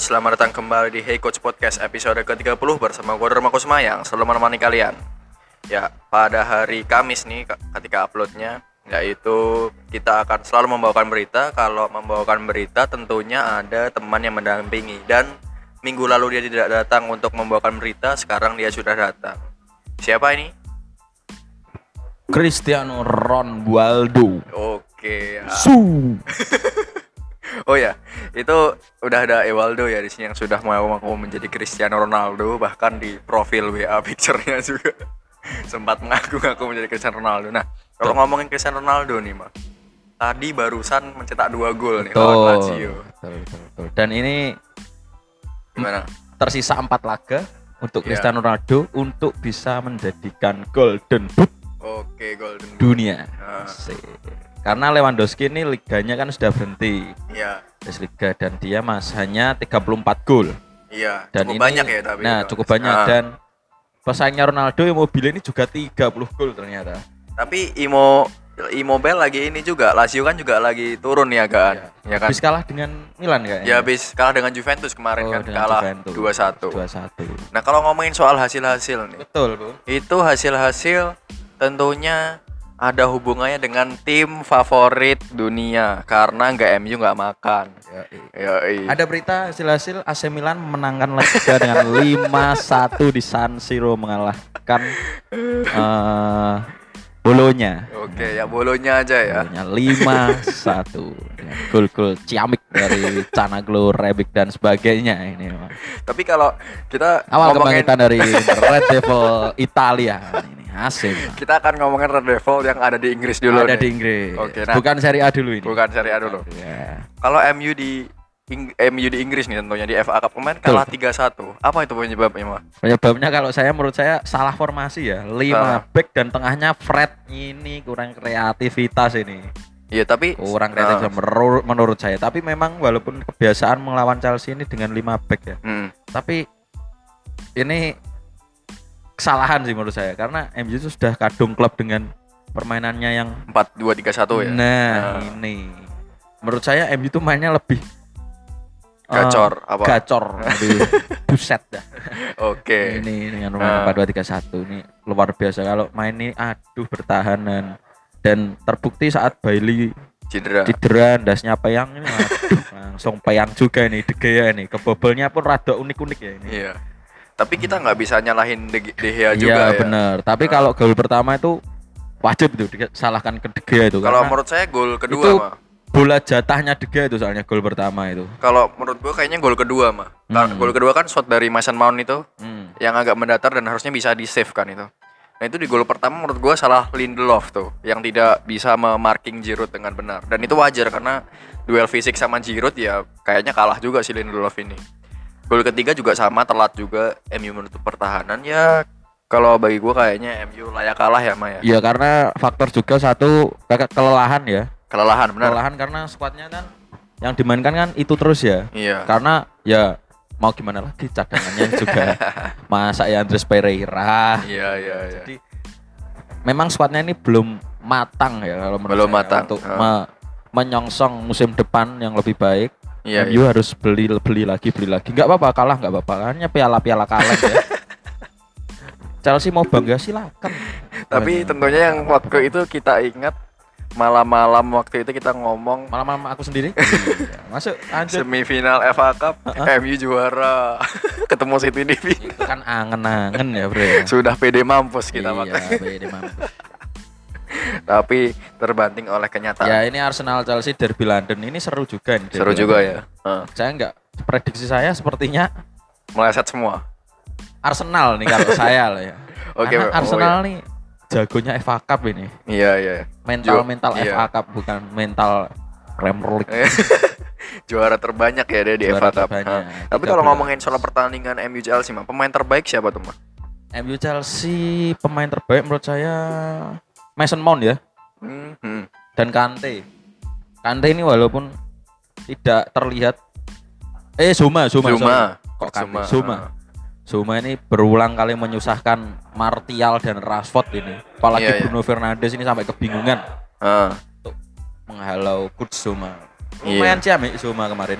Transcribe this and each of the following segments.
selamat datang kembali di Hey Coach Podcast episode ke-30 bersama gue Dharma Kusma yang selalu menemani kalian Ya, pada hari Kamis nih ke- ketika uploadnya Yaitu kita akan selalu membawakan berita Kalau membawakan berita tentunya ada teman yang mendampingi Dan minggu lalu dia tidak datang untuk membawakan berita Sekarang dia sudah datang Siapa ini? Cristiano Ronaldo. Oke ya. Su. Oh ya, itu udah ada Ewaldo ya di sini yang sudah mau mau menjadi Cristiano Ronaldo bahkan di profil WA picture-nya juga sempat mengaku-ngaku menjadi Cristiano Ronaldo. Nah, kalau ngomongin Cristiano Ronaldo nih, Mas. Tadi barusan mencetak dua gol nih lawan Lazio. Betul, betul, betul. Dan ini Gimana? tersisa empat laga untuk Iya. Cristiano Ronaldo untuk bisa menjadikan Golden Boot Oke, Golden Boot. dunia. Ah. Karena Lewandowski ini liganya kan sudah berhenti Iya, Bundesliga dan dia mas hanya 34 gol. iya. Dan cukup ini, banyak ya tapi. Nah, itu. cukup banyak Ah. dan pesaingnya Ronaldo Immobile ini juga 30 gol ternyata. Tapi Imo Immobile lagi ini juga Lazio kan juga lagi turun nih agak ya kan. Habis kalah dengan Milan kayaknya. Ya habis kalah dengan Juventus kemarin Oh, kan kalah Juventus. 2-1. 2-1. Nah, kalau ngomongin soal hasil-hasil nih. Betul, Bu. itu hasil-hasil tentunya ada hubungannya dengan tim favorit dunia karena nggak MU nggak makan. Ya, Ada berita hasil-hasil AC Milan menangkan Liga dengan 5-1 di San Siro mengalahkan eh Bolonya. Oke, ya bolonya aja ya. Bolonya 5-1 dengan gol-gol ciamik dari Canaglo, Rebic dan sebagainya ini. Tapi kalau kita Awal ngomongin kebangkitan dari Red Devil Italia ini Milan. kita akan ngomongin Red Devil yang ada di Inggris dulu. Ada nih. di Inggris. Oke, nah. Bukan Serie A dulu ini. Bukan Serie A dulu. Ya. Kalau MU di Ing- MU di Inggris nih tentunya di FA Cup kemarin kalah 3-1. Apa itu penyebabnya, Mas? Penyebabnya kalau saya menurut saya salah formasi ya. Ah. 5 back dan tengahnya Fred ini kurang kreativitas ini. Iya, tapi Kurang kreatif menurut, menurut saya. Tapi memang walaupun kebiasaan melawan Chelsea ini dengan 5 back ya. Hmm, Tapi ini kesalahan sih menurut saya karena MU itu sudah kadung klub dengan permainannya yang 4-2-3-1 ya. Nah, Ah. ini. Menurut saya MU itu mainnya lebih eh, Gacor apa? Gacor, lebih buset dah. Oke. Ini dengan Nah. pemain 4-2-3-1 ini luar biasa kalau main ini aduh bertahan dan, dan terbukti saat Bailey Cedera. cedera dasnya peyang ini aduh, langsung peyang juga ini De Gea ini kebobolnya pun rada unik-unik ya ini. Iya. Tapi kita nggak bisa nyalahin De, De Gea juga Iya ya. bener. Tapi Nah. kalau gol pertama itu wajib itu disalahkan ke De Gea itu Kalau menurut saya gol kedua itu mah. Bola jatahnya De Gea itu soalnya gol pertama itu. Kalau menurut gua kayaknya gol kedua mah. Hmm. Gol kedua kan shot dari Mason Mount itu Hmm. yang agak mendatar dan harusnya bisa di save kan itu. Nah itu di gol pertama menurut gua salah Lindelof tuh yang tidak bisa memarking Giroud dengan benar dan itu wajar karena duel fisik sama Giroud ya kayaknya kalah juga si Lindelof ini. Gol ketiga juga sama telat juga MU menutup pertahanan ya kalau bagi gua kayaknya MU layak kalah ya Maya. Ya karena faktor juga satu ke- kelelahan ya. Kelelahan benar. Kelelahan karena skuadnya kan yang dimainkan kan itu terus ya. Iya. Karena ya mau gimana lagi cadangannya juga masa ya Andres Pereira. Iya iya iya. Jadi memang skuadnya ini belum matang ya kalau menurut Belum saya, matang, untuk ah. me- menyongsong musim depan yang lebih baik. Iya. MU harus beli beli lagi beli lagi. Nggak apa-apa kalah nggak apa-apa. Hanya piala-piala kalah ya. Chelsea mau bangga silakan. Tapi tentunya yang waktu itu kita ingat malam-malam waktu itu kita ngomong malam-malam aku sendiri. Iya, Masuk lanjut. semifinal FA Cup MU juara ketemu City di final. Itu kan angen-angen ya, Bro. Sudah pede mampus kita iya, makanya. pede mampus. Tapi terbanting oleh kenyataan. Ya ini Arsenal Chelsea derby London ini seru juga nih. Seru juga London. ya. Heeh. Saya enggak prediksi saya sepertinya Meleset semua. Arsenal nih kalau saya lah ya. Oke, Karena oh, Arsenal nih jagonya FA Cup ini. Iya iya. Mental Ju- mental iya. FA Cup bukan mental Premier League. juara terbanyak ya dia di Juara FA Cup. Tapi 13. kalau ngomongin soal pertandingan MU Chelsea mah, pemain terbaik siapa tuh mah? MU Chelsea pemain terbaik menurut saya Mason Mount ya Hmm, hmm. dan Kante. Kante ini walaupun tidak terlihat eh Zuma Zuma Zuma. sorry. kok Kante Zuma. Zuma Zuma ini berulang kali menyusahkan Martial dan Rashford ini apalagi Iya, iya. Bruno Fernandes ini sampai kebingungan Heeh. untuk menghalau Kurt Zuma Iya. lumayan ciamik Zuma kemarin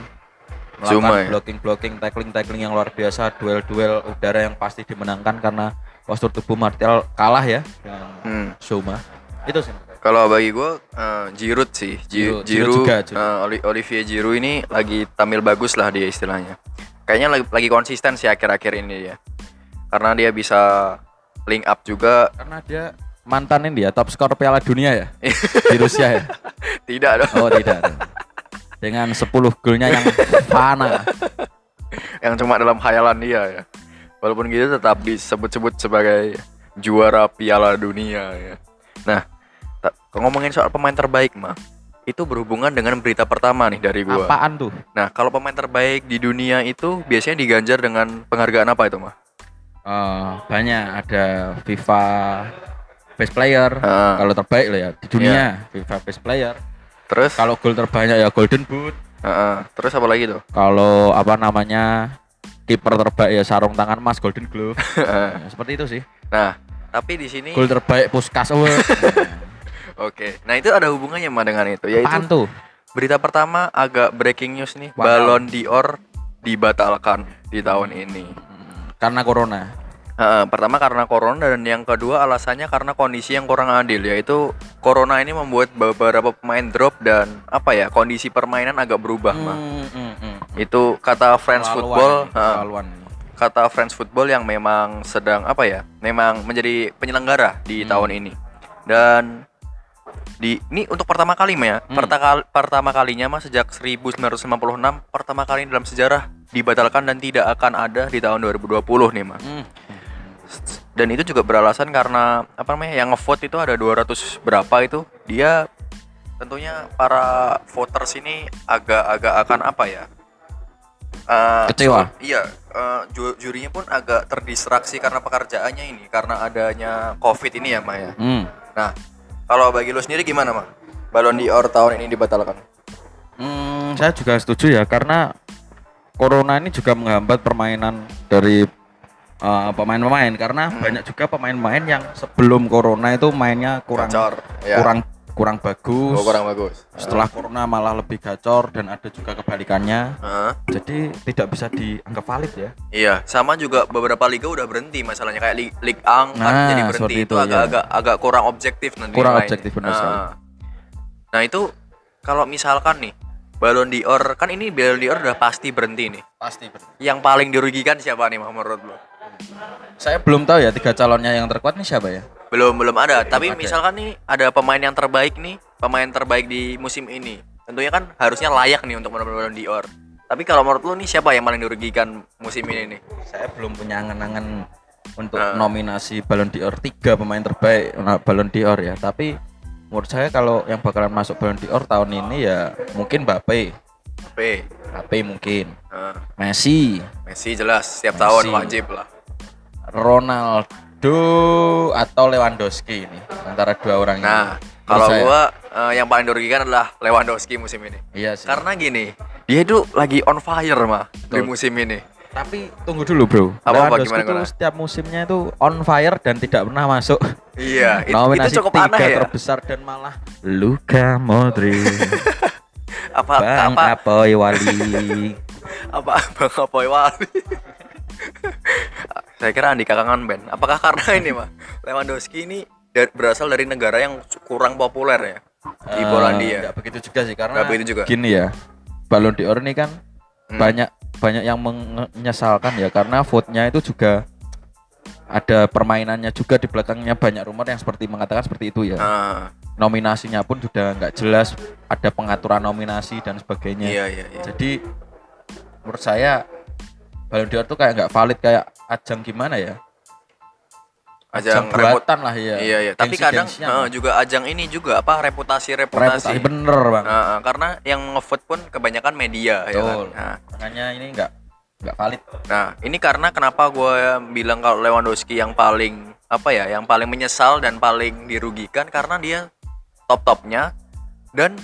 melakukan Zuma ya? blocking-blocking, tackling-tackling yang luar biasa, duel-duel udara yang pasti dimenangkan karena postur tubuh Martial kalah ya dengan Hmm. Zuma. Itu sih. Kalau bagi gue Giroud sih, Gi- Giroud, Giroud Giroud, juga, Giroud. Oli- Olivier Giroud ini lagi tampil bagus lah dia istilahnya. Kayaknya lagi, lagi konsisten sih akhir-akhir ini ya. Karena dia bisa link up juga. Karena dia mantan ini ya top skor Piala Dunia ya di Rusia ya. Tidak dong. Oh tidak. Dengan 10 golnya yang fana. yang cuma dalam khayalan dia ya. Walaupun gitu tetap disebut-sebut sebagai juara Piala Dunia ya. Nah, ngomongin soal pemain terbaik mah, itu berhubungan dengan berita pertama nih dari gua. Apaan tuh? Nah, kalau pemain terbaik di dunia itu biasanya diganjar dengan penghargaan apa itu mah? Eh, banyak ada FIFA Best Player. Heeh. Kalau terbaik lah ya di dunia FIFA Best Player. Terus, Kalau gol terbanyak ya Golden Boot. Heeh. terus apa lagi tuh? Kalau apa namanya kiper terbaik ya sarung tangan emas Golden Glove. Ya, seperti itu sih. Nah, tapi di sini, Gol terbaik Puskas Award. oke. Nah itu ada hubungannya mah dengan itu, yaitu Apaan tuh? berita pertama agak breaking news nih, Wow. Ballon d'Or dibatalkan di tahun ini. Hmm, Karena corona. Heeh, pertama karena corona dan yang kedua alasannya karena kondisi yang kurang adil yaitu corona ini membuat beberapa pemain drop dan apa ya kondisi permainan agak berubah mah. Hmm, hmm, hmm. Itu kata French Football, ini. kata French Football yang memang sedang apa ya, memang menjadi penyelenggara di Hmm. tahun ini. Dan di ini untuk pertama kali ya, Hmm. pertama, pertama kalinya mah sejak 1956 pertama kali dalam sejarah dibatalkan dan tidak akan ada di tahun 2020 nih mah Hmm. dan itu juga beralasan karena apa namanya yang ngevote itu ada 200 berapa itu dia tentunya para voters ini agak-agak akan apa ya Eh, Kecewa. iya eh, ju- jurinya pun agak terdistraksi karena pekerjaannya ini karena adanya covid ini ya Maya Hmm. nah kalau bagi lo sendiri gimana mah Ballon d'Or tahun ini dibatalkan? Hmm, saya juga setuju ya karena corona ini juga menghambat permainan dari uh, pemain-pemain. Karena banyak juga pemain-pemain yang sebelum corona itu mainnya kurang Gacor, ya. kurang kurang bagus. oh, kurang bagus Setelah corona malah lebih gacor dan ada juga kebalikannya. Heeh. Jadi tidak bisa dianggap valid ya. Iya, sama juga beberapa liga udah berhenti masalahnya kayak Liga Ligue 1 kan Nah, jadi berhenti itu itu, iya. agak-agak agak kurang objektif nanti Kurang objektif, benar Nah, sekali. Nah, itu kalau misalkan nih Ballon d'Or kan ini Ballon d'Or udah pasti berhenti nih. Pasti Yang paling dirugikan siapa nih menurut lo? Saya belum tahu ya tiga calonnya yang terkuat nih siapa ya? Belum belum ada, tapi misalkan nih ada pemain yang terbaik nih, pemain terbaik di musim ini. Tentunya kan harusnya layak nih untuk mendapat Ballon d'Or. Tapi kalau menurut lo nih siapa yang paling dirugikan musim ini nih? Saya belum punya angan-angan untuk Nah. nominasi Ballon d'Or tiga pemain terbaik nah, Ballon d'Or ya. Tapi menurut saya kalau yang bakalan masuk Ballon d'Or tahun ini ya mungkin Mbappe, P. Mbappe mungkin, Nah, Messi, Messi jelas setiap Messi. tahun wajib lah. Ronaldo atau Lewandowski ini antara dua orang ini. Nah, kalau saya. gua eh, yang paling dirugikan adalah Lewandowski musim ini. iya sih. Karena gini, dia itu lagi on fire mah di Betul. musim ini. Tapi tunggu dulu bro. Apa-apa, Lewandowski gimana, gimana? setiap musimnya itu on fire dan tidak pernah masuk Iya, it- itu, cukup tiga aneh ya. terbesar dan malah Luka Modric, Apa Bang apa Apoy Wali. apa Bang Apoy Wali. Saya kira Andika Kangen Ben. Apakah karena ini mah Lewandowski ini berasal dari negara yang kurang populer ya di Eh, Polandia. nggak begitu juga sih karena Nggak begitu juga. gini ya. Ballon d'Or ini kan Hmm. banyak banyak yang menyesalkan ya karena vote-nya itu juga ada permainannya juga di belakangnya banyak rumor yang seperti mengatakan seperti itu ya. Ah, Nominasinya pun sudah nggak jelas, ada pengaturan nominasi dan sebagainya. iya iya iya. Jadi menurut saya Ballon d'Or tuh kayak nggak valid kayak ajang gimana ya? Ajang buatan lah ya. Iya iya, tapi kadang lah. juga ajang ini juga apa reputasi-reputasi. reputasi bener bang. Nah, eh, karena yang ngevote pun kebanyakan media ya kan. Betul. Nah, Makanya ini nggak nggak valid. Nah, ini karena kenapa gue bilang kalau Lewandowski yang paling apa ya, yang paling menyesal dan paling dirugikan karena dia top-topnya dan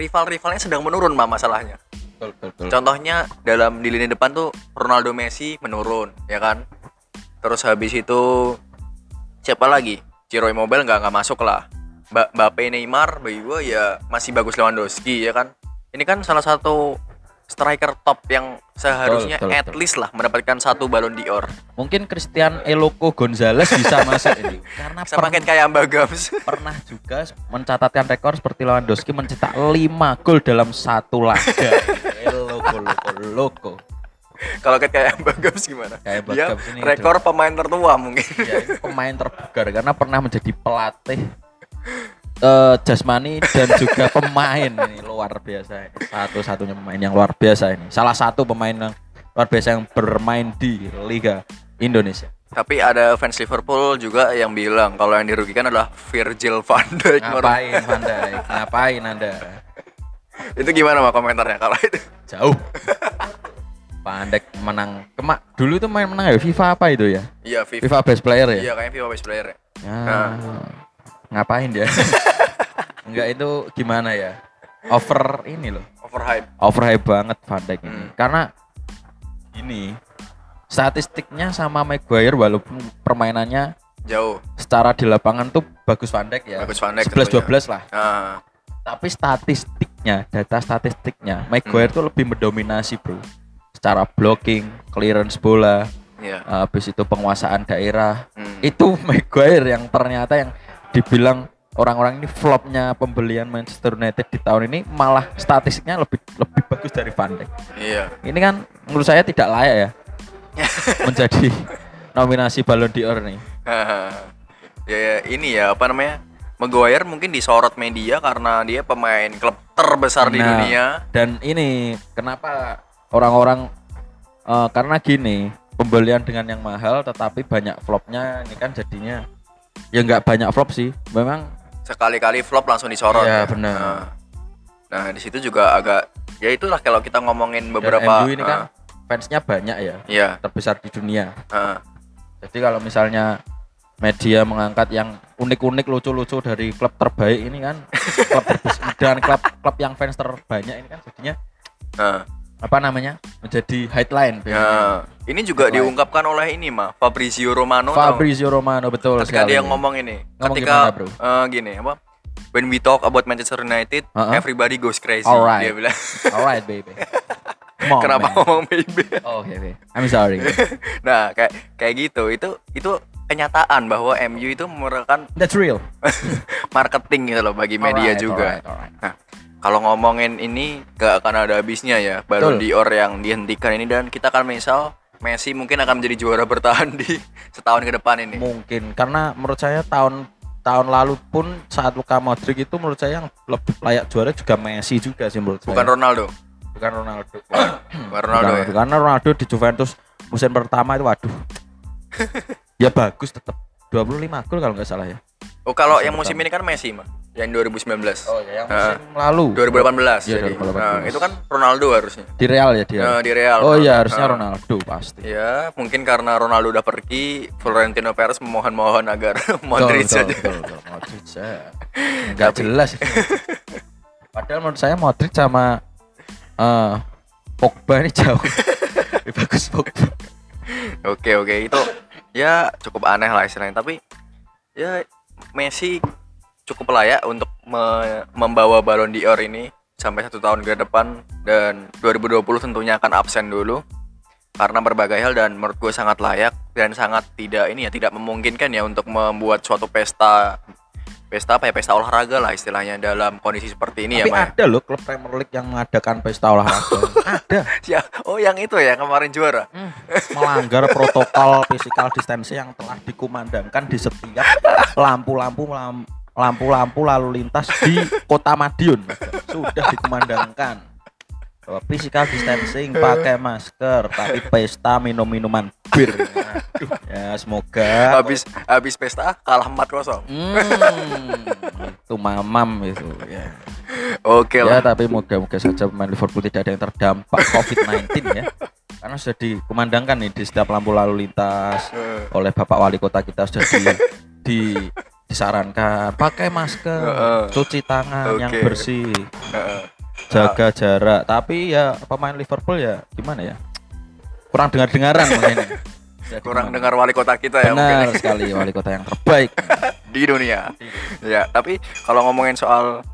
rival-rivalnya sedang menurun mah masalahnya. Contohnya dalam di lini depan tuh Ronaldo Messi menurun, ya kan? Terus habis itu siapa lagi? Ciro Immobile nggak nggak masuk lah. Ba Mbappe Neymar bagi gue ya masih bagus Lewandowski ya kan. Ini kan salah satu striker top yang seharusnya Betul, betul, at betul. least lah mendapatkan satu Ballon d'Or. Mungkin Christian Eloko Gonzalez bisa masuk ini karena pernah, kayak Mbak Gams. pernah juga mencatatkan rekor seperti Lewandowski mencetak 5 gol dalam satu laga. Eloko, loko, loko. Kalau kayak Mbak Gams gimana? Kayak Mbak Dia Gams ini rekor pemain tertua mungkin. Ya, pemain terbugar karena pernah menjadi pelatih eh jasmani dan juga pemain ini luar biasa. Satu-satunya pemain yang luar biasa ini. Salah satu pemain yang luar biasa yang bermain di Liga Indonesia. Tapi ada fans Liverpool juga yang bilang kalau yang dirugikan adalah Virgil van Dijk. Ngapain Van Dijk? Ngapain Anda? Itu gimana mah komentarnya kalau itu? Jauh. Van Dijk menang kemak dulu itu main menang ya FIFA apa itu ya? Iya, FIFA. FIFA Best Player ya? Iya, kayaknya FIFA best player ya. Ya, Nah. Ngapain dia? Enggak itu gimana ya? Over ini loh. Overhype. Overhype banget Van Dijk ini. Hmm. Karena ini statistiknya sama Maguire walaupun permainannya Jauh. secara di lapangan tuh bagus Van Dijk ya. Bagus Van Dijk 11 12 lah. Nah, Tapi statistiknya, data statistiknya Maguire Hmm. tuh lebih mendominasi, Bro. Secara blocking, clearance bola, iya. habis itu penguasaan daerah, Hmm. itu Maguire yang ternyata yang dibilang orang-orang ini flopnya pembelian Manchester United di tahun ini malah statistiknya lebih lebih bagus dari Van Dijk. Iya. Ini kan menurut saya tidak layak ya menjadi nominasi Ballon d'Or nih. ya, ya, ini ya apa namanya? Maguire mungkin disorot media karena dia pemain klub terbesar di Nah, dunia. Dan ini kenapa orang-orang eh, karena gini pembelian dengan yang mahal tetapi banyak flopnya ini kan jadinya ya nggak banyak flop sih. Memang Sekali-kali flop langsung disorot. Iya, ya. benar. Nah, nah, di situ juga agak ya itulah kalau kita ngomongin dan beberapa MU ini kan fansnya banyak ya Iya. terbesar di dunia. ah, Jadi kalau misalnya media mengangkat yang unik-unik lucu-lucu dari klub terbaik ini kan klub terbesar dan klub klub yang fans terbanyak ini kan jadinya ah. Apa namanya menjadi headline Ya, ini juga Headline. diungkapkan oleh ini mah Fabrizio Romano. tau. Fabrizio Romano betul Ketika sekali. dia ngomong ini, Ngomong ketika gimana, bro? eh, gini apa? When we talk about Manchester United, Uh-uh. everybody goes crazy. Alright. Dia bilang. Alright baby. On, Kenapa man. ngomong baby? Oh, oke oke. I'm sorry. nah, kayak kayak gitu. Itu itu kenyataan bahwa MU itu merupakan That's real. marketing gitu loh bagi media Alright, juga. alright, alright. Nah, kalau ngomongin ini gak akan ada habisnya ya Ballon Betul. d'Or yang dihentikan ini dan kita akan misal Messi mungkin akan menjadi juara bertahan di setahun ke depan ini. Mungkin karena menurut saya tahun tahun lalu pun saat Luka Modric itu menurut saya yang lebih layak juara juga Messi juga sih menurut Bukan saya. Ronaldo. Bukan Ronaldo. Bukan Ronaldo ya. Bukan, Karena Ronaldo di Juventus musim pertama itu waduh. ya bagus tetap 25 gol kalau nggak salah ya. Oh, kalau Musim yang musim pertama. ini kan Messi mah, yang 2019. ya yang musim lalu 2018 Iya, jadi. 2018. Nah, itu kan Ronaldo harusnya. di Real ya dia. Nah, di Real. oh iya harusnya Nah, Ronaldo pasti. Ya, mungkin karena Ronaldo udah pergi, Florentino Perez memohon-mohon agar Modric Betul, saja. betul, betul, Modric ya. Nggak Tapi- jelas. Padahal menurut saya Modric sama eh, Pogba ini jauh lebih bagus Pogba. Oke, oke. Itu ya cukup aneh lah istilahnya, tapi ya Messi cukup layak untuk me- membawa Ballon d'Or ini sampai satu tahun ke depan dan 2020 tentunya akan absen dulu karena berbagai hal dan menurut gue sangat layak dan sangat tidak ini ya tidak memungkinkan ya untuk membuat suatu pesta pesta apa ya pesta olahraga lah istilahnya dalam kondisi seperti ini Tapi ya Pak. ya. ada loh klub Premier League yang mengadakan pesta olahraga. ada. Ya, oh yang itu ya kemarin juara. Hmm, melanggar protokol physical distancing yang telah dikumandangkan di setiap lampu-lampu lam- lampu-lampu lalu lintas di Kota Madiun sudah dikumandangkan bahwa physical distancing pakai masker tapi pesta minum minuman bir ya semoga Habis habis pesta kalah 4-0. Hmm, itu mamam itu ya. Oke Ya lah. tapi moga-moga saja pemain Liverpool tidak ada yang terdampak COVID-19 ya. Karena sudah dikumandangkan nih di setiap lampu lalu lintas Eh, oleh Bapak Wali Kota kita sudah di, di- disarankan pakai masker, Heeh. cuci tangan yang Oke. bersih, eh, jaga jarak. Tapi ya pemain Liverpool ya gimana ya? Kurang dengar-dengaran mungkin. ya. Jadi kurang dengar wali kota kita ya Benar mungkin sekali wali kota yang terbaik. di dunia. Ya, tapi kalau ngomongin soal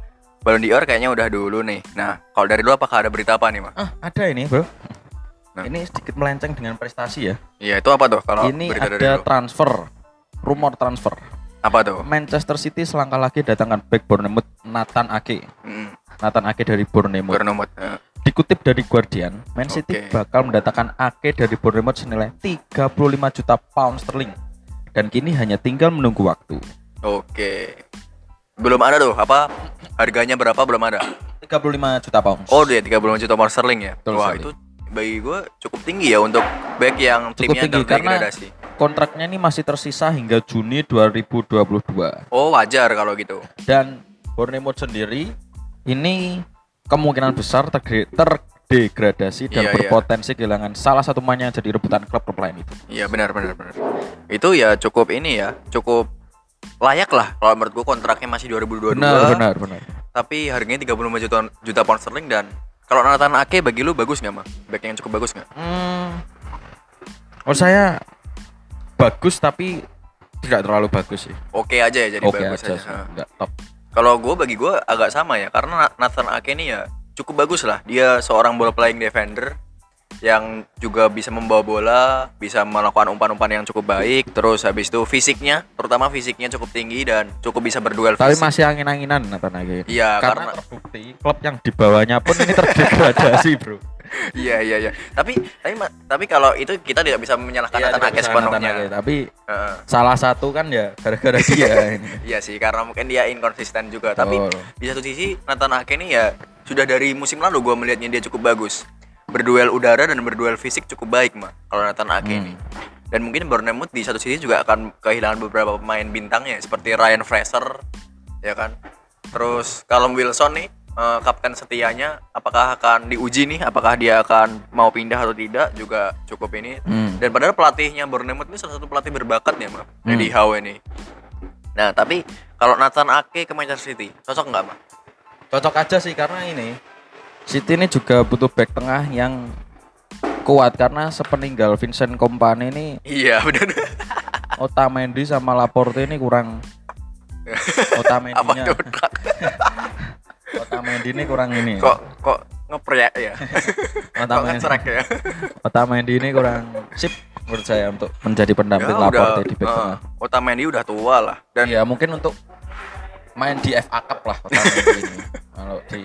Ballon d'Or kayaknya udah dulu nih. Nah, kalau dari lu apakah ada berita apa nih, Mas? Ah, ada ini, Bro. Nah. Ini sedikit melenceng dengan prestasi ya. Iya, itu apa tuh kalau ini berita dari ada lu? transfer, rumor transfer. Apa tuh? Manchester City selangkah lagi datangkan back Bournemouth Nathan Ake. Mm, Nathan Ake dari Bournemouth. Bournemouth. Eh, Dikutip dari Guardian, Man City Oke. bakal mendatangkan Ake dari Bournemouth senilai 35 juta pound sterling. Dan kini hanya tinggal menunggu waktu. Oke. Belum ada tuh, apa harganya berapa belum ada? 35 juta pound. Oh, dia 35 juta pound sterling ya. Betul Wah, itu bagi gue cukup tinggi ya untuk back yang Cukup timnya tinggi karena terdegradasi. Kontraknya ini masih tersisa hingga Juni 2022. Oh, wajar kalau gitu. Dan Bournemouth sendiri ini kemungkinan besar terdegradasi dan Iya, iya. berpotensi kehilangan salah satu pemainnya jadi rebutan klub-klub lain itu. Iya, benar benar benar. Itu ya cukup ini ya, cukup layak lah kalau menurut gue kontraknya masih 2022. Benar, benar, benar. Tapi harganya 35 juta juta pound sterling dan kalau Nathan Ake bagi lu bagus nggak mah? Back yang cukup bagus nggak? Hmm, menurut saya bagus tapi tidak terlalu bagus sih. Oke aja ya jadi Oke bagus aja, aja. sih, Ha. nggak top. Kalau gue bagi gue agak sama ya karena Na- Nathan Ake ini ya cukup bagus lah. Dia seorang ball playing defender yang juga bisa membawa bola, bisa melakukan umpan-umpan yang cukup baik. Terus habis itu fisiknya, terutama fisiknya cukup tinggi dan cukup bisa berduel Tapi fisik. masih angin-anginan Nathan Ake. Iya, karena, karena- terbukti klub yang di bawahnya pun ini terdegradasi, Bro. Iya iya iya. Tapi tapi tapi kalau itu kita tidak bisa menyalahkan Iya, Nathan Ake sepenuhnya. Ake, tapi salah satu kan ya gara-gara dia ini. Iya sih, karena mungkin dia inkonsisten juga. Tapi di satu sisi Nathan Ake ini ya sudah dari musim lalu gue melihatnya dia cukup bagus. Berduel udara dan berduel fisik cukup baik mah kalau Nathan Ake Hmm. ini. Dan mungkin Bournemouth di satu sisi juga akan kehilangan beberapa pemain bintangnya seperti Ryan Fraser, ya kan. Terus Callum Wilson nih eh, kapten setianya apakah akan diuji nih? Apakah dia akan mau pindah atau tidak? Juga cukup ini. Hmm. dan padahal pelatihnya Bournemouth ini salah satu pelatih berbakat ya mah Eddie Howe ini. Nah tapi kalau Nathan Ake ke Manchester City cocok nggak mah Cocok aja sih karena ini City ini juga butuh back tengah yang kuat. Karena sepeninggal Vincent Kompany ini iya benar. Otamendi sama Laporte ini kurang. Otamendinya Otamendi ini kurang ini. Kok kok ngeprek ya? Kok Otamendi, ngecerek ya? Otamendi ini kurang sip menurut saya untuk menjadi pendamping ya Laporte di back eh, tengah. Otamendi udah tua lah. Dan ya mungkin untuk main di FA Cup lah Otamendi ini. Kalau di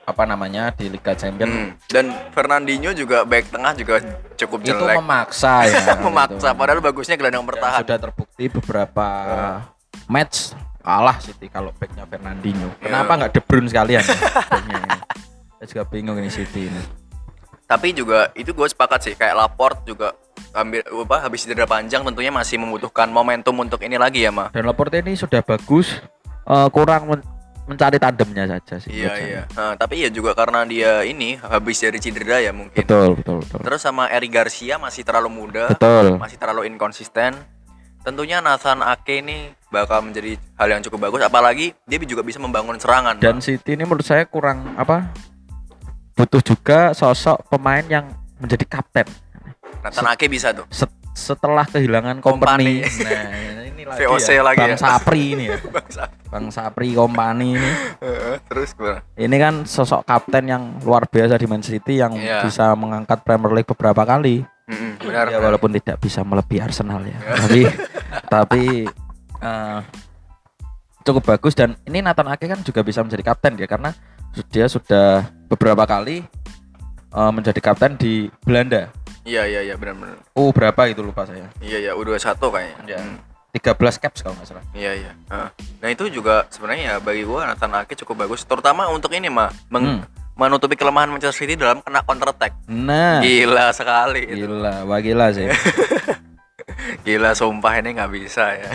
apa namanya di Liga Champions. Hmm, dan Fernandinho juga back tengah juga cukup itu jelek. memaksa ya memaksa gitu. padahal bagusnya gelandang Dan bertahan. sudah terbukti beberapa match kalah City kalau backnya Fernandinho. Ya. Kenapa nggak De Bruyne sekalian? ya? Saya juga bingung ini City ini. tapi juga itu gue sepakat sih kayak Laporte juga ambil apa habis cedera panjang tentunya masih membutuhkan momentum untuk ini lagi ya mah Dan Laporte ini sudah bagus, eh, kurang men- mencari tandemnya saja sih. Iya iya. Nah, tapi ya juga karena dia ini habis dari cedera ya mungkin. Betul betul betul. Terus sama Eric Garcia masih terlalu muda, Betul. masih terlalu inkonsisten. Tentunya Nathan Ake ini bakal menjadi hal yang cukup bagus apalagi dia juga bisa membangun serangan. Dan Bang. City ini menurut saya kurang apa? Butuh juga sosok pemain yang menjadi kapten. Nathan Ake bisa tuh. Set- setelah kehilangan Kompany. company. Nah, ini lagi VOC ya, lagi Bang ya. Sapri ini ya. Bang Sapri company ini. Terus gimana? Ini kan sosok kapten yang luar biasa di Man City yang Iya. bisa mengangkat Premier League beberapa kali. Mm-mm, benar. Ya benar. walaupun tidak bisa melebihi Arsenal ya. tapi tapi eh, cukup bagus dan ini Nathan Ake kan juga bisa menjadi kapten ya karena dia sudah beberapa kali eh, menjadi kapten di Belanda. Iya iya iya benar benar. Oh berapa itu lupa saya. Iya iya U21 kayaknya. Ya. Hmm. 13 caps kalau nggak salah. Iya iya. Nah, Nah itu juga sebenarnya ya bagi gua Nathan Ake cukup bagus, terutama untuk ini mah meng- Hmm. menutupi kelemahan Manchester City dalam kena counter attack. Nah, Gila sekali. itu. gila, wah gila sih. Gila sumpah ini nggak bisa ya.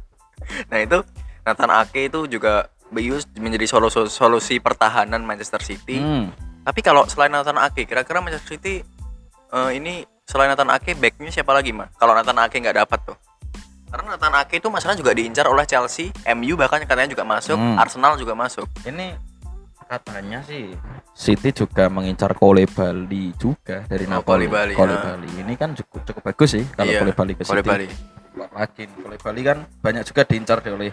nah itu Nathan Ake itu juga Bius menjadi solusi, solusi pertahanan Manchester City. Hmm. Tapi kalau selain Nathan Ake, kira-kira Manchester City eh, ini selain Nathan Ake backnya siapa lagi mah? Kalau Nathan Ake nggak dapat tuh. Karena Nathan Ake itu masalah juga diincar oleh Chelsea, MU bahkan katanya juga masuk, Hmm. Arsenal juga masuk. Ini katanya sih City juga mengincar Kole Bali juga dari Oh, Napoli. Kole Bali, Kole ya. Bali. Ini kan cukup cukup bagus sih kalau Iya, Kole Bali ke Kole City. Bali. Lagi Kole Bali kan banyak juga diincar oleh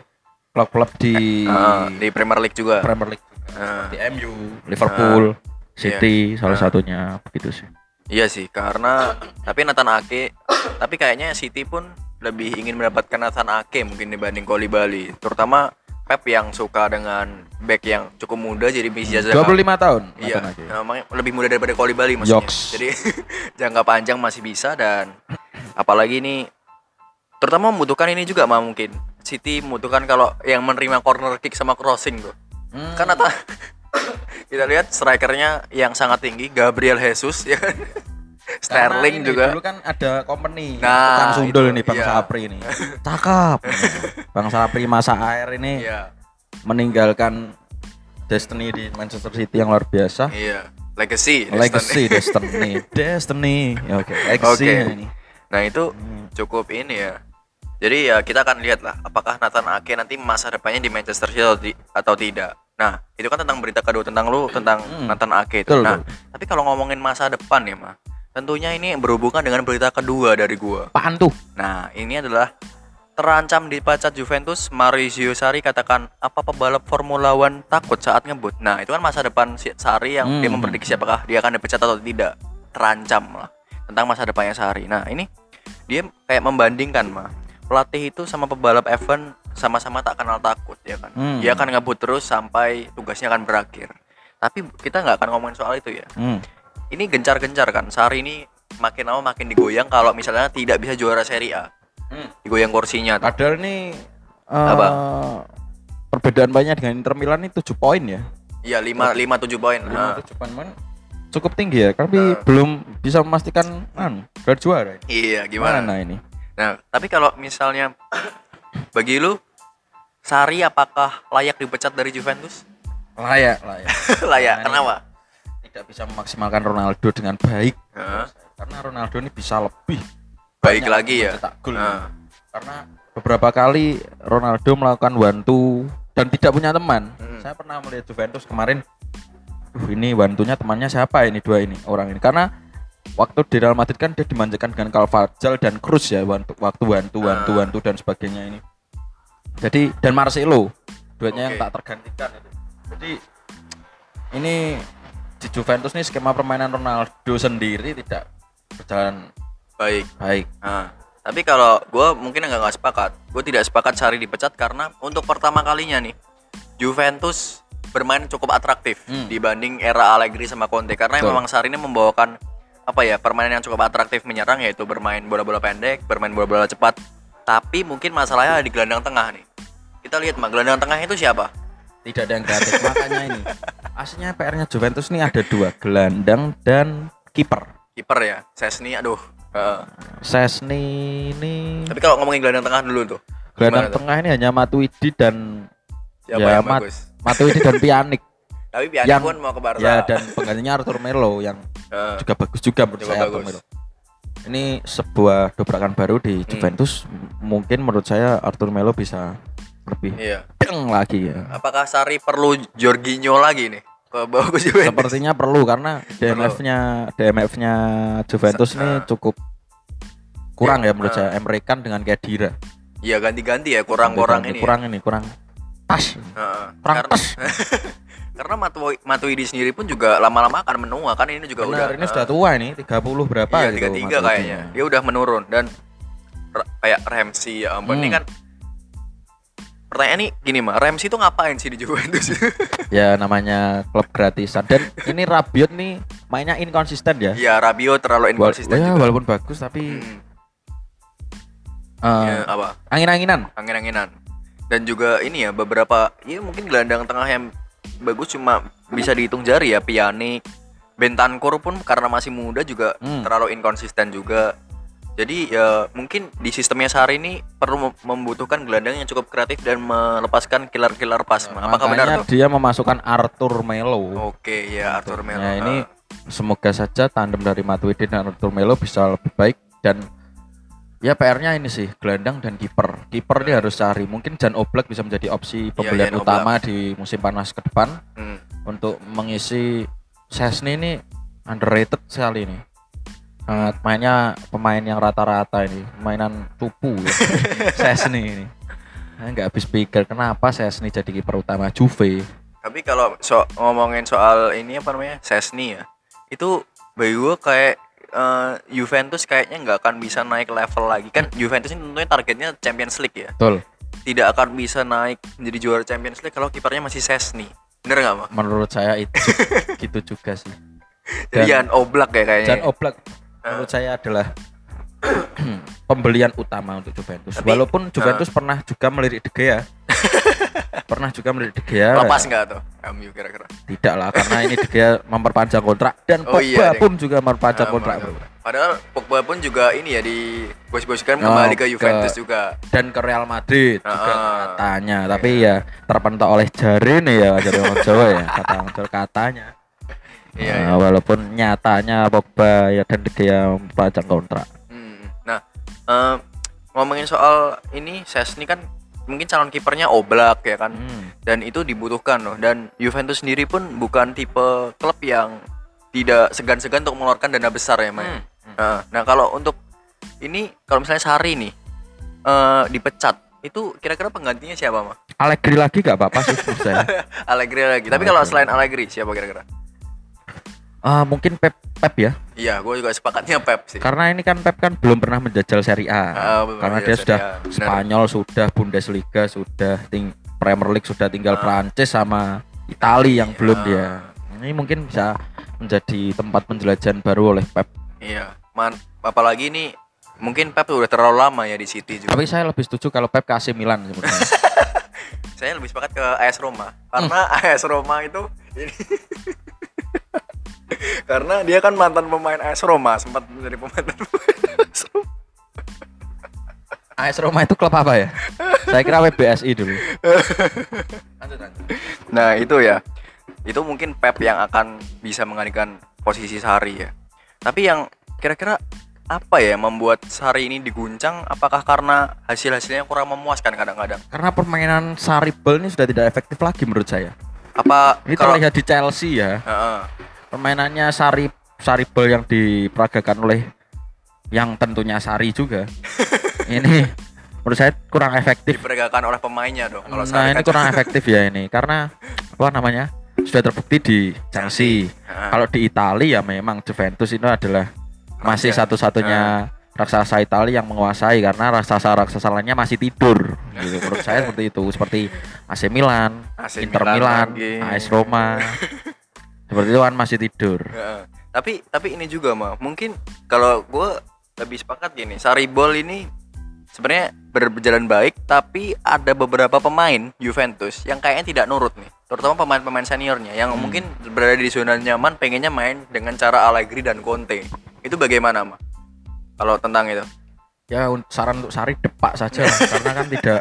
klub-klub di Ah, di Premier League juga. Premier League Nah, Di MU, Liverpool, City salah Nah. satunya begitu sih. iya sih, karena tapi Nathan Ake, tapi kayaknya City pun lebih ingin mendapatkan Nathan Ake mungkin dibanding Bali, terutama Pep yang suka dengan back yang cukup muda jadi bisa 25 tahun. Iya, Ake. namanya lebih muda daripada Bali maksudnya. Yoks. Jadi jangka panjang masih bisa dan apalagi ini terutama membutuhkan ini juga mah mungkin City membutuhkan kalau yang menerima corner kick sama crossing tuh. Hmm. Kan Nata kita lihat strikernya yang sangat tinggi Gabriel Jesus ya kan. Sterling ini juga. Dulu kan ada company Nah, Kang Sundul itu, ini Bang iya. Sapri ini. Cakep. Bang Sapri masa air ini Iya, meninggalkan Destiny di Manchester City yang luar biasa. iya. Legacy. Legacy Destiny. Destiny. Ya, Oke, legacy Oke. ini. Nah itu cukup ini ya. Jadi ya kita akan lihat lah apakah Nathan Ake nanti masa depannya di Manchester City atau tidak. Nah itu kan tentang berita kedua tentang lu tentang Hmm. Nathan Ake itu. Betul, nah betul. tapi kalau ngomongin masa depan ya mah, tentunya ini berhubungan dengan berita kedua dari gua. Apaan tuh? Nah ini adalah terancam dipecat Juventus Maurizio Sarri katakan apa pebalap Formula One takut saat ngebut. Nah itu kan masa depan si Sarri yang dia Hmm. memprediksi apakah dia akan dipecat atau tidak. Terancam lah tentang masa depannya Sarri. Nah ini dia kayak membandingkan mah pelatih itu sama pebalap F1 sama-sama tak kenal takut ya kan. Hmm. Dia akan ngebut terus sampai tugasnya akan berakhir. Tapi kita nggak akan ngomongin soal itu ya. Hmm. Ini gencar-gencar kan. Sarri ini makin lama makin digoyang kalau misalnya tidak bisa juara Serie A. Hmm. Digoyang kursinya. tuh. Padahal ini eh, Apa? Perbedaan banyak dengan Inter Milan ini 7 poin ya. Iya, 5 5 7 poin. Nah, 5 7 poin man, cukup tinggi ya, tapi belum bisa memastikan anu, gelar juara. iya, gimana? Gimana ini? Nah, tapi kalau misalnya bagi lu Sari apakah layak dipecat dari Juventus? Layak, layak. layak. Nah, ini Kenapa? Tidak bisa memaksimalkan Ronaldo dengan baik. Heeh. Karena Ronaldo ini bisa lebih Baik lagi ya. gol. Nah. Karena beberapa kali Ronaldo melakukan wantu dan tidak punya teman. Hmm. Saya pernah melihat Juventus kemarin. Uh, ini wantunya temannya siapa ini dua ini orang ini? Karena waktu di Real Madrid kan dia dimanjakan dengan Carvajal dan Cruz ya wantu, waktu wantu wantu Ah. wantu dan sebagainya ini. Jadi dan Marcelo duanya yang Oke. tak tergantikan. Jadi ini di Juventus nih skema permainan Ronaldo sendiri tidak berjalan Baik. baik. Nah, tapi kalau gue mungkin nggak nggak sepakat. Gue tidak sepakat Sari dipecat karena untuk pertama kalinya nih Juventus bermain cukup atraktif Hmm. dibanding era Allegri sama Conte karena Betul. memang Sari ini membawakan apa ya permainan yang cukup atraktif menyerang yaitu bermain bola-bola pendek, bermain bola-bola cepat. Tapi mungkin masalahnya ada di gelandang tengah nih. Kita lihat mah gelandang tengah itu siapa? Tidak ada yang kreatif makanya ini aslinya PR-nya Juventus nih ada dua gelandang dan kiper Kiper ya, Sesni. Aduh. Heeh. Sesni ini Tapi kalau ngomongin gelandang tengah dulu tuh. gelandang gimana tuh? tengah ini hanya Matuidi dan Siapa ya yang Mat- bagus? Matuidi dan Pianik Tapi Pianik yang- pun mau ke Barca. ya dan penggantinya Arthur Melo yang Heeh. juga bagus juga menurut Juga saya Arthur bagus. Melo ini sebuah dobrakan baru di Hmm. Juventus M- mungkin menurut saya Arthur Melo bisa lebih Iya. Deng lagi ya Apakah Sari perlu Jorginho lagi nih? Ke ke Juventus. sepertinya perlu karena DMF-nya DMF-nya Juventus ini ah. cukup kurang ya Iya, menurut ah. saya Emre dengan Kedira Iya ganti-ganti ya kurang-kurang ini. kurang ini kurang pas Heeh. kurang karena, pas karena Matu Matuidi sendiri pun juga lama-lama akan menua kan ini juga benar udah ini eh, sudah tua ini 30 berapa iya, gitu tiga tiga Matuidi. kayaknya. Dia udah menurun dan kayak Ramsey ya ampun ini Hmm. kan pertanyaan nih gini mah Ramsey itu ngapain sih di Juventus? ya namanya klub gratisan dan ini Rabiot nih mainnya inkonsisten ya ya Rabiot terlalu Wal- inkonsisten ya, juga. walaupun bagus tapi Hmm, eh, ya, apa? angin-anginan Angin-anginan. Dan juga ini ya beberapa ya mungkin gelandang tengah yang bagus cuma bisa dihitung jari ya Pianik, Bentancur pun karena masih muda juga Hmm. terlalu inkonsisten juga. Jadi ya mungkin di sistemnya Sari ini perlu mem- membutuhkan gelandang yang cukup kreatif dan melepaskan killer-killer pas. Apakah benar tuh? dia memasukkan Arthur Melo Oke ya Arthur Melo. Ya ini semoga saja tandem dari Matuidi dan Arthur Melo bisa lebih baik dan ya PR-nya ini sih gelandang dan kiper. Kiper dia harus cari. Mungkin Jan Oblak bisa menjadi opsi pembelian Jan utama di musim panas ke depan Hmm. untuk mengisi Sesni ini underrated sekali ini. Sangat mainnya pemain yang rata-rata ini, mainan cupu ya. Sesni ini. Saya nggak habis pikir kenapa Sesni jadi kiper utama Juve. Tapi kalau so ngomongin soal ini apa namanya? Sesni ya. Itu bagi gue kayak eh, Juventus kayaknya nggak akan bisa naik level lagi kan Juventus ini tentunya targetnya Champions League ya Betul. tidak akan bisa naik menjadi juara Champions League kalau kipernya masih Sesni bener nggak mah Menurut saya itu gitu juga sih. jadi Dan- Jan Oblak ya kayaknya Jan Oblak menurut saya adalah pembelian utama untuk Juventus. Tapi- Walaupun Juventus pernah juga melirik De Gea. pernah juga melirik De Gea. lepas nggak tuh MU kira-kira Tidak lah karena ini De Gea memperpanjang kontrak dan Oh Pogba iya, pun juga memperpanjang Ah, kontrak. bro. padahal Pogba pun juga ini ya di gosip-gosipkan Oh, kembali ke ke- Juventus juga Dan ke Real Madrid juga Ah, katanya, tapi ya terpentok oleh jari nih ya jadi orang Jawa ya kata orang Jawa katanya. Iya, Nah, walaupun nyatanya Pogba ya dan Gea memperpanjang kontrak. Hmm. Nah, eh, ngomongin soal ini Sesni kan mungkin calon kipernya Oblak ya kan. Hmm. Dan itu dibutuhkan loh. Dan Juventus sendiri pun bukan tipe klub yang tidak segan-segan untuk mengeluarkan dana besar ya, May. Hmm. Nah, nah, kalau untuk ini kalau misalnya Sari nih eh dipecat, itu kira-kira penggantinya siapa, mah? Allegri lagi gak apa-apa sih. Allegri lagi. Tapi kalau selain Allegri siapa kira-kira? Ah, mungkin Pep Pep ya. Iya, gue juga sepakatnya Pep sih. Karena ini kan Pep kan belum pernah menjajal Serie A. Belum Karena dia sudah A. Spanyol, sudah Bundesliga, sudah ting Premier League, sudah tinggal Ah. Prancis sama Italia yang Italia. belum dia. Ini mungkin bisa menjadi tempat penjelajahan baru oleh Pep. Iya, man, apalagi ini mungkin Pep udah terlalu lama ya di City juga. Tapi saya lebih setuju kalau Pep ke AC Milan sebenarnya. Saya lebih sepakat ke AS Roma karena AS Roma itu ini karena dia kan mantan pemain AS Roma sempat menjadi pemain AS Roma. AS Roma itu klub apa ya? saya kira WBSI dulu. Lanjut, lanjut. Nah itu ya, itu mungkin Pep yang akan bisa menggantikan posisi Sari ya. Tapi yang kira-kira apa ya yang membuat Sari ini diguncang? Apakah karena hasil-hasilnya kurang memuaskan kadang-kadang? Karena permainan Saribel ini sudah tidak efektif lagi menurut saya. Apa Ini kalau terlihat di Chelsea ya. Heeh. Permainannya Sari Saribel yang diperagakan oleh yang tentunya Sari juga. ini menurut saya kurang efektif. diperagakan oleh pemainnya dong kalau Nah, Sari ini kan- kurang efektif ya ini karena apa namanya? Sudah terbukti di Chelsea. Heeh. Kalau di Italia ya memang Juventus itu adalah masih satu-satunya raksasa Italia yang menguasai karena raksasa-raksasa lainnya masih tidur. Gitu. Menurut saya seperti itu, seperti AC Milan, AC Inter Milan Milan. AS Roma. Seperti itu kan masih tidur. Heeh. tapi tapi ini juga mah mungkin kalau gue lebih sepakat gini Saribol ini sebenarnya berjalan baik tapi ada beberapa pemain Juventus yang kayaknya tidak nurut nih terutama pemain-pemain seniornya yang Hmm. mungkin berada di zona nyaman pengennya main dengan cara Allegri dan Conte itu bagaimana mah kalau tentang itu ya saran untuk Sari depak saja lah, karena kan tidak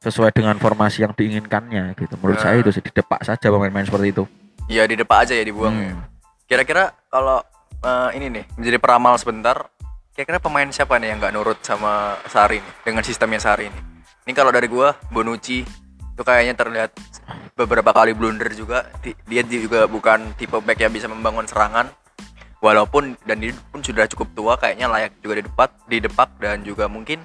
sesuai dengan formasi yang diinginkannya gitu menurut saya Nah. itu sih didepak saja pemain-pemain seperti itu ya di depan aja ya dibuang ya. Hmm. kira-kira kalau eh, ini nih menjadi peramal sebentar kira-kira pemain siapa nih yang nggak nurut sama Sari nih dengan sistemnya Sari ini? Ini kalau dari gua Bonucci itu kayaknya terlihat beberapa kali blunder juga. Di- dia juga bukan tipe back yang bisa membangun serangan. Walaupun dan dia pun sudah cukup tua kayaknya layak juga di depak di depak dan juga mungkin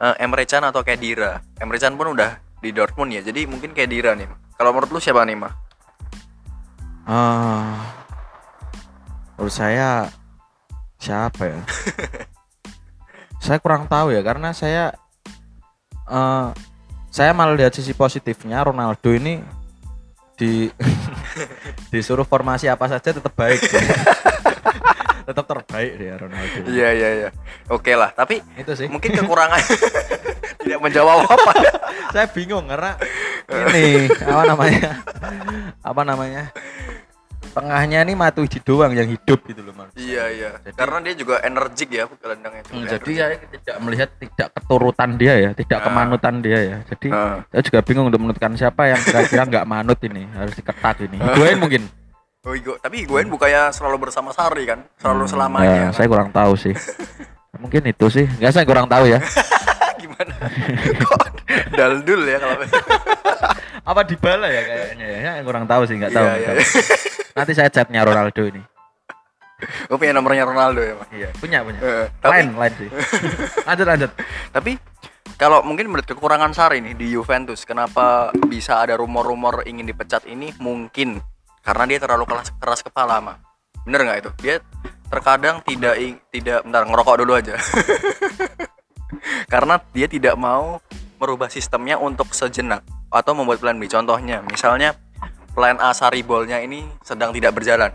eh, Emre Can atau Kedira Emre Can pun udah di Dortmund ya jadi mungkin Kedira nih. Kalau menurut lu siapa nih mah Ah, menurut saya siapa ya? Saya kurang tahu ya karena saya eh saya malah lihat sisi positifnya Ronaldo ini di disuruh formasi apa saja tetap baik tetap terbaik dia Ronaldo iya iya iya. Oke lah tapi itu sih. mungkin kekurangan tidak menjawab apa. Saya bingung karena ini apa namanya? Apa namanya? Tengahnya ini Matuidi doang yang hidup gitu loh Mas. iya iya. Jadi- karena dia juga energik ya gelandangnya Hmm, juga jadi saya tidak melihat tidak keturutan dia ya tidak Ah. kemanutan dia ya. Jadi Ah. saya juga bingung untuk menentukan siapa yang kira-kira nggak manut ini harus diketat ini. Higuain mungkin? Oh, Igo. tapi Higuain bukannya selalu bersama Sari kan? Selalu Hmm, selamanya ya, kan? saya kurang tahu sih. Mungkin itu sih. Nggak saya kurang tahu ya gimana Kok daldul ya kalau apa dibala ya kayaknya ya saya kurang tahu sih nggak tahu, Iya, nggak iya. tahu. nanti saya chatnya Ronaldo ini gue punya nomornya Ronaldo ya Mas. iya punya punya Eh, tapi lain lain sih lanjut lanjut tapi kalau mungkin menurut kekurangan Sari nih di Juventus, kenapa bisa ada rumor-rumor ingin dipecat ini? Mungkin karena dia terlalu keras, keras kepala, mah. Bener nggak itu? Dia terkadang tidak tidak bentar ngerokok dulu aja. Karena dia tidak mau merubah sistemnya untuk sejenak atau membuat plan B. Contohnya, misalnya plan A Saribol-nya ini sedang tidak berjalan.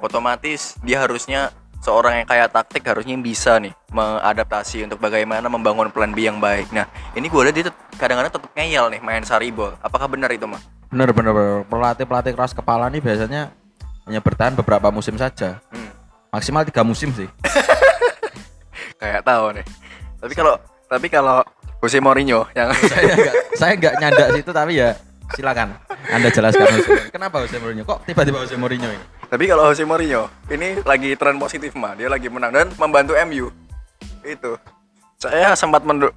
Otomatis dia harusnya seorang yang kaya taktik harusnya bisa nih mengadaptasi untuk bagaimana membangun plan B yang baik. Nah, ini gue lihat dia kadang-kadang tetap ngeyel nih main Saribol. Apakah benar itu, mah? Bener bener bener. Pelatih pelatih keras kepala nih biasanya hanya bertahan beberapa musim saja. Hmm, Maksimal tiga musim sih. kayak tahu nih. Tapi kalau tapi kalau Jose Mourinho yang saya enggak saya enggak nyandak situ tapi ya silakan Anda jelaskan Jose. Kenapa Jose Mourinho? Kok tiba-tiba Jose Mourinho ini? Tapi kalau Jose Mourinho ini lagi tren positif mah, dia lagi menang dan membantu MU. Itu. Saya sempat me-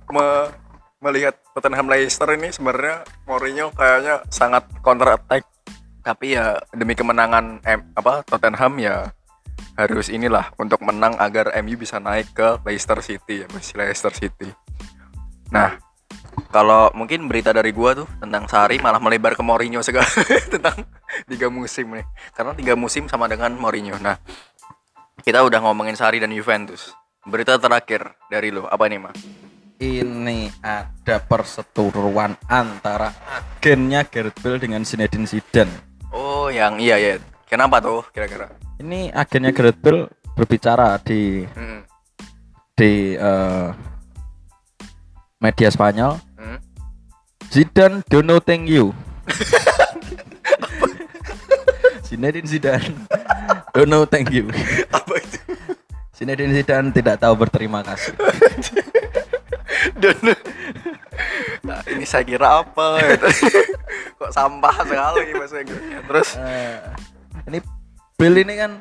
melihat Tottenham Leicester ini sebenarnya Mourinho kayaknya sangat counter attack. Tapi ya demi kemenangan M, apa Tottenham ya harus inilah untuk menang agar MU bisa naik ke Leicester City ya, masih Leicester City. Nah, kalau mungkin berita dari gua tuh tentang Sari malah melebar ke Mourinho segala tentang tiga musim nih. Karena tiga musim sama dengan Mourinho. Nah kita udah ngomongin Sari dan Juventus. Berita terakhir dari lo apa nih mah Ini ada perseteruan antara agennya Gareth Bale dengan Zinedine Zidane. oh yang iya ya kenapa tuh kira-kira Ini agennya Gareth Bale berbicara di Hmm, di eh, media Spanyol. hmm. Zidane do no thank you. Zinedine Zidane do no thank you. apa itu Zinedine Zidane tidak tahu berterima kasih. dan nah, ini saya kira apa kok sampah sekali Inggrisnya terus Eh, ini Bill ini kan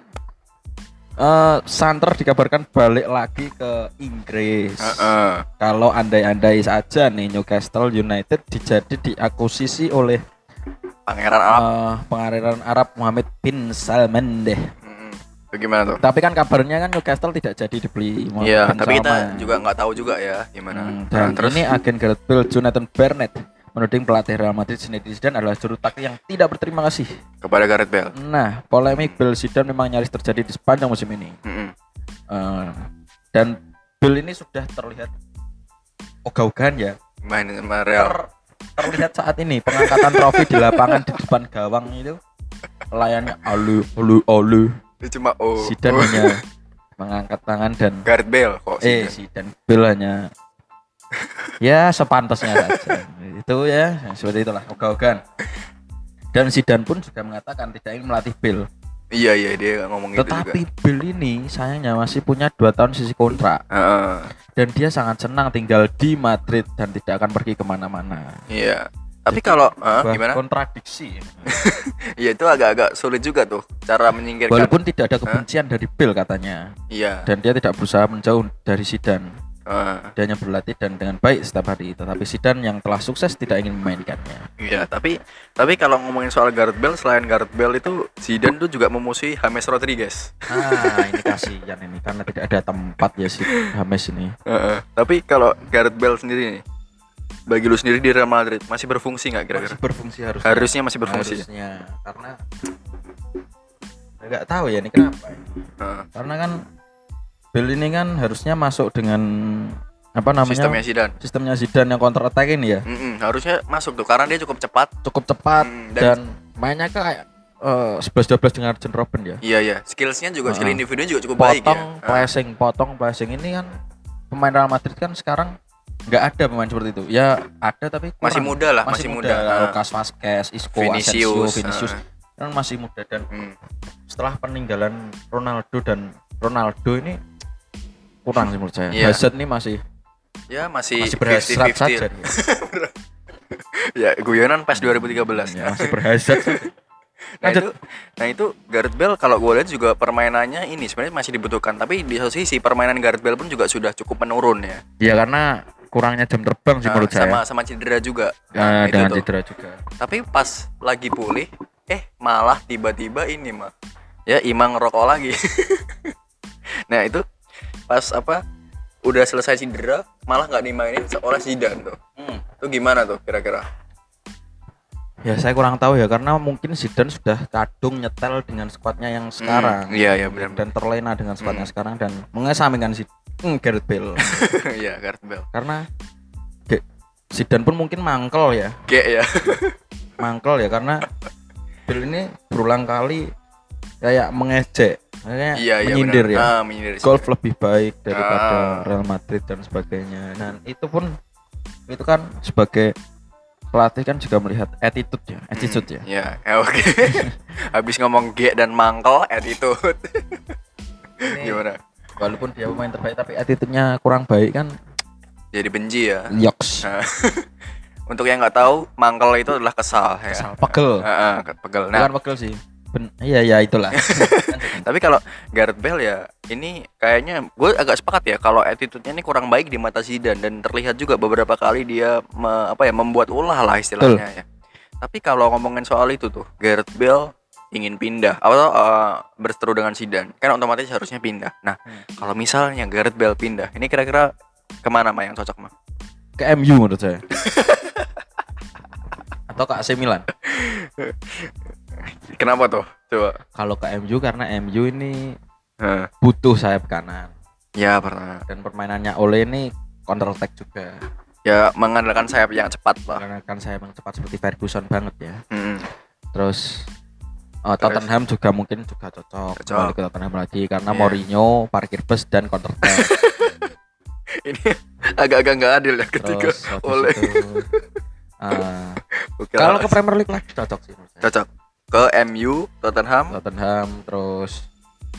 eh Santer dikabarkan balik lagi ke Inggris. Heeh. Kalau andai-andai saja nih Newcastle United dijadi diakuisisi oleh pangeran Arab eh, pengairan Arab Muhammad bin Salman deh. Hmm, itu gimana tuh Tapi kan kabarnya kan Newcastle tidak jadi dibeli Iya, tapi kita juga nggak tahu juga ya gimana. Hmm, Nah, dan terus ini agen Gareth Bale Jonathan Burnett menuding pelatih Real Madrid Zinedine Zidane adalah juru taktik yang tidak berterima kasih. kepada Gareth Bale. Nah, polemik Bale Zidane memang nyaris terjadi di sepanjang musim ini. Mm-mm. Eh, dan Bale ini sudah terlihat ogah-ogahan ya. Main sama Real. Ter- terlihat saat ini pengangkatan trofi di lapangan di depan gawang itu layarnya alu alu alu Itu cuma oh. Zidane oh. hanya mengangkat tangan dan Gareth Bale kok eh sih. Zidane Bale hanya ya sepantasnya saja itu ya seperti itulah ogah-ogahan dan Zidane pun juga mengatakan tidak ingin melatih Bale Iya iya dia ngomong gitu juga. tetapi Bale ini sayangnya masih punya dua tahun sisi kontrak Heeh. dan dia sangat senang tinggal di Madrid dan tidak akan pergi ke mana-mana Iya. Tapi kalau Sebuah gimana? kontradiksi Iya itu agak-agak sulit juga tuh cara menyingkirkan. walaupun tidak ada kebencian dari Bale katanya Iya. dan dia tidak berusaha menjauh dari Zidane Heeh. dia hanya berlatih dan dengan baik setiap hari tetapi Zidane yang telah sukses tidak ingin memainkannya Iya, tapi tapi kalau ngomongin soal Gareth Bale selain Gareth Bale itu Zidane tuh juga memusuhi James Rodriguez. ah ini kasihan ini karena tidak ada tempat ya si James ini Heeh. Tapi kalau Gareth Bale sendiri nih bagi lu sendiri di Real Madrid masih berfungsi nggak kira-kira? masih berfungsi harus Harusnya masih berfungsi. harusnya karena nggak tahu ya ini kenapa. Heeh. karena kan Bale ini kan harusnya masuk dengan apa namanya Sistemnya Zidane. sistemnya Zidane yang counter attack ini ya Mm-mm, harusnya masuk tuh karena dia cukup cepat. cukup cepat Hmm, dan, dan- mainnya kayak sebelas dua belas dengan Arjen Robben ya Iya iya, skillsnya juga skill Heeh. individunya juga cukup baik ya. potong passing potong passing ini kan pemain Real Madrid kan sekarang nggak ada pemain seperti itu ya ada tapi kurang. Masih muda lah, masih, muda. Heeh. Lucas Vazquez Isco Vinicius, Asensio Vinicius heeh. kan masih muda dan Hmm. setelah peninggalan Ronaldo dan Ronaldo ini kurang sih menurut saya Iya. Hazard ini masih Ya masih masih berhasrat 50-50 saja lah. Ya guyonan pas 2013. ya, masih berhasrat. Nah Lanjut. itu, nah itu Gareth Bale kalau gue lihat juga permainannya ini sebenarnya masih dibutuhkan. Tapi di satu sisi permainan Gareth Bale pun juga sudah cukup menurun ya. ya karena kurangnya jam terbang sih Nah, menurut sama saya sama cedera juga. Ya, Nah, itu dengan cedera juga Tapi pas lagi pulih, eh malah tiba-tiba ini mah ya Imang ngerokok lagi. nah itu pas apa udah selesai cedera malah nggak dimainin oleh Zidane tuh. Hmm. Itu gimana tuh kira-kira? Ya saya kurang tahu ya karena mungkin Zidane sudah kadung nyetel dengan skuadnya yang sekarang. Hmm, iya iya benar. Dan terlena dengan skuadnya Hmm. sekarang dan mengesampingkan si hmm, Gareth Bale. Iya Gareth Bale. karena Ge- Zidane pun mungkin mangkel ya. G ya. Mangkel ya karena Bale ini berulang kali kayak mengejek, kayak iya iya menyindir benar. ya. Ah, menyindir. golf lebih baik daripada Ah. Real Madrid dan sebagainya. Dan itu pun itu kan sebagai pelatih kan juga melihat attitude ya, attitude ya. Iya, ya, oke. Habis ngomong G dan mangkel attitude. Ini Gimana? walaupun dia pemain terbaik tapi attitude-nya kurang baik kan Jadi benci ya. yoks. Nah, Untuk yang nggak tahu, mangkel itu adalah kesal ya. Kesal, pegel. Heeh, pegel. Nah, Bukan pegel sih. Ben- iya iya itulah. tapi kalau Gareth Bale ya ini kayaknya gue agak sepakat ya kalau attitude-nya ini kurang baik di mata Zidane dan terlihat juga beberapa kali dia me- apa ya membuat ulah lah istilahnya ya. Tapi kalau ngomongin soal itu tuh Gareth Bale ingin pindah atau uh, berseteru dengan Zidane kan otomatis harusnya pindah. Nah Hmm. kalau misalnya Gareth Bale pindah ini kira-kira ke mana mah yang cocok mah? Ke MU menurut saya. Atau ke AC Milan. Kenapa tuh? Coba. Kalau ke MU karena MU ini Heeh. butuh sayap kanan Ya pernah. dan permainannya Ole ini counter attack juga. Ya mengandalkan sayap yang cepat lah. Karena kan saya emang cepat seperti Ferguson banget ya. Hmm. Terus oh, Tottenham juga mungkin juga cocok, Cocok. Kembali ke Tottenham lagi karena Iya. Mourinho parkir bus dan counter attack. Ini agak-agak nggak adil ya ketika Terus oleh itu, ah, Oke, kalau ke Premier League lagi cocok sih cocok ke MU Tottenham Tottenham terus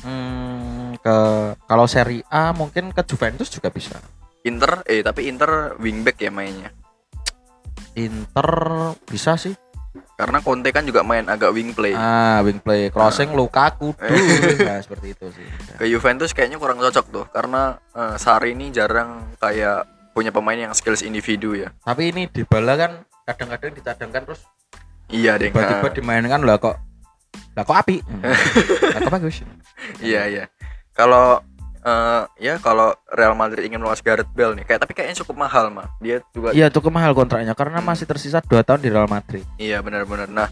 hmm, ke kalau Serie A mungkin ke Juventus juga bisa. Inter eh tapi Inter wingback ya mainnya Inter bisa sih. karena Conte kan juga main agak wing play Ah, wing play crossing Lukaku Eh. Nah, seperti itu sih. ke Juventus kayaknya kurang cocok tuh karena eh, Sarri ini jarang kayak punya pemain yang skills individu ya Tapi ini Dybala kan kadang-kadang dicadangkan terus iya deh tiba-tiba dimainkan lah kok lah kok api lah kok bagus iya iya kalau eh, ya kalau Real Madrid ingin melepas Gareth Bale nih kayak tapi kayaknya cukup mahal mah dia juga iya cukup mahal kontraknya karena Hmm. masih tersisa 2 tahun di Real Madrid Iya benar-benar. Nah,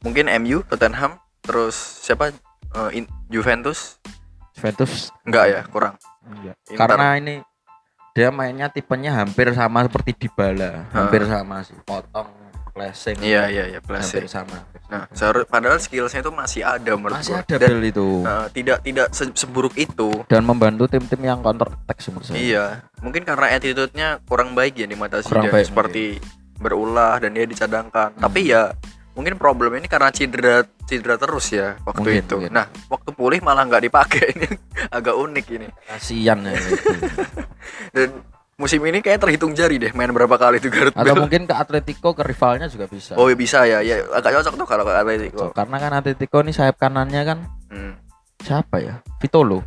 mungkin MU, Tottenham, terus siapa? In- Juventus? Juventus Enggak ya, kurang. iya. Inter. karena ini dia mainnya tipenya hampir sama seperti Dybala hampir sama sih potong flashing Iya iya iya, Blase. sama Nah, padahal skillsnya itu masih ada menurut masih ada Dan, itu eh, tidak tidak se- seburuk itu. dan membantu tim-tim yang counter attack menurut saya Iya, mungkin karena attitude-nya kurang baik ya di mata Zidane baik, seperti berulah dan dia dicadangkan. Tapi ya mungkin problem ini karena cedera cedera terus ya waktu Mungkin, itu. mungkin. Nah, waktu pulih malah nggak dipakai ini agak unik ini. kasihan ya. Dan musim ini kayak terhitung jari deh main berapa kali tuh Gareth atau Bale. mungkin ke Atletico ke rivalnya juga bisa Oh ya bisa ya, ya agak cocok tuh kalau ke Atletico. karena kan Atletico ini sayap kanannya kan Hmm. siapa ya Vitolo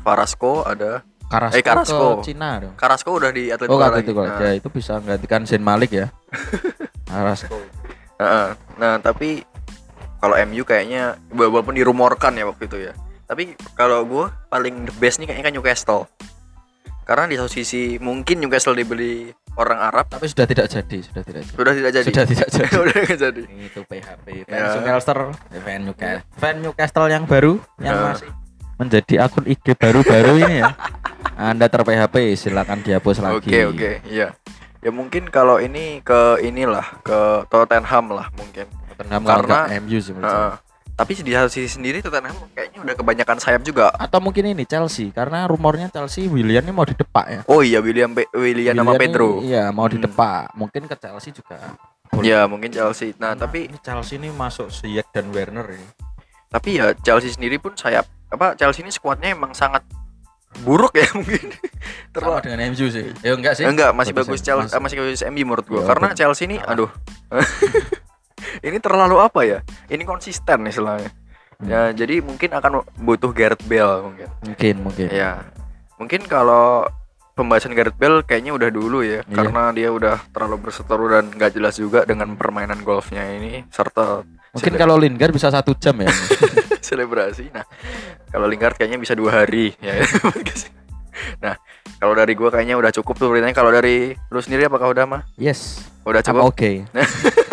Carrasco ada, Carrasco, Eh, Carrasco. ke Cina dong Carrasco udah di Atletico Oh, lagi. Atletico Nah, ya itu bisa menggantikan Zain Malik ya. Carrasco. heeh. nah tapi kalau MU kayaknya walaupun dirumorkan ya waktu itu ya. Tapi kalau gue paling the best nih kayaknya kan Newcastle. Karena di satu sisi mungkin Newcastle dibeli orang Arab Tapi sudah tidak jadi, sudah tidak jadi. sudah tidak jadi. Sudah tidak jadi. Udah nggak jadi. itu PHP fans Newcastle, fan Newcastle, fan Newcastle yang baru yang Ya. masih menjadi akun IG baru-baru ini ya. Anda ter PHP silakan dihapus lagi. Oke oke, iya. Ya mungkin kalau ini ke inilah ke Tottenham lah mungkin. Tottenham Karena- MU sih saya. Tapi di satu sisi sendiri Tottenham kayaknya udah kebanyakan sayap juga. Atau mungkin ini Chelsea karena rumornya Chelsea William ini mau didepak ya. Oh iya William Pe- William sama Willian ini, Pedro. Iya, mau Hmm. didepak. Mungkin ke Chelsea juga. Ya mungkin Chelsea. Nah tapi ini Chelsea ini masuk Ziyech dan Werner ya. tapi ya Chelsea sendiri pun sayap apa Chelsea ini skuadnya emang sangat buruk ya mungkin. Sama Terlalu dengan MU sih. Ya enggak sih? enggak masih Bagus bagus Chelsea masih. masih bagus MU menurut gua. Ya, Karena Chelsea ini aduh. ini terlalu apa ya? Ini konsisten istilahnya. Hmm. Ya jadi mungkin akan butuh Gareth Bale mungkin. Mungkin, mungkin. Ya, mungkin kalau pembahasan Gareth Bale kayaknya udah dulu ya, Iya. karena dia udah terlalu berseteru dan nggak jelas juga dengan permainan golfnya ini serta Mungkin kalau Lingard bisa satu jam ya. selebrasi. Nah, kalau Lingard kayaknya bisa dua hari ya. nah, Kalau dari gua kayaknya udah cukup tuh beritanya. Kalau dari lu sendiri apakah udah mah? Yes. Udah cukup? Oke.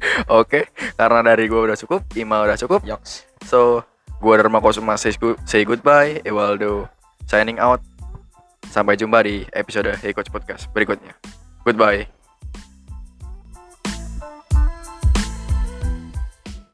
Oke, karena dari gua udah cukup, Ima udah cukup. Yoks. So, gua Dharma Kusuma say, good- say goodbye, Ewaldo signing out. Sampai jumpa di episode Hey Coach Podcast berikutnya. Goodbye.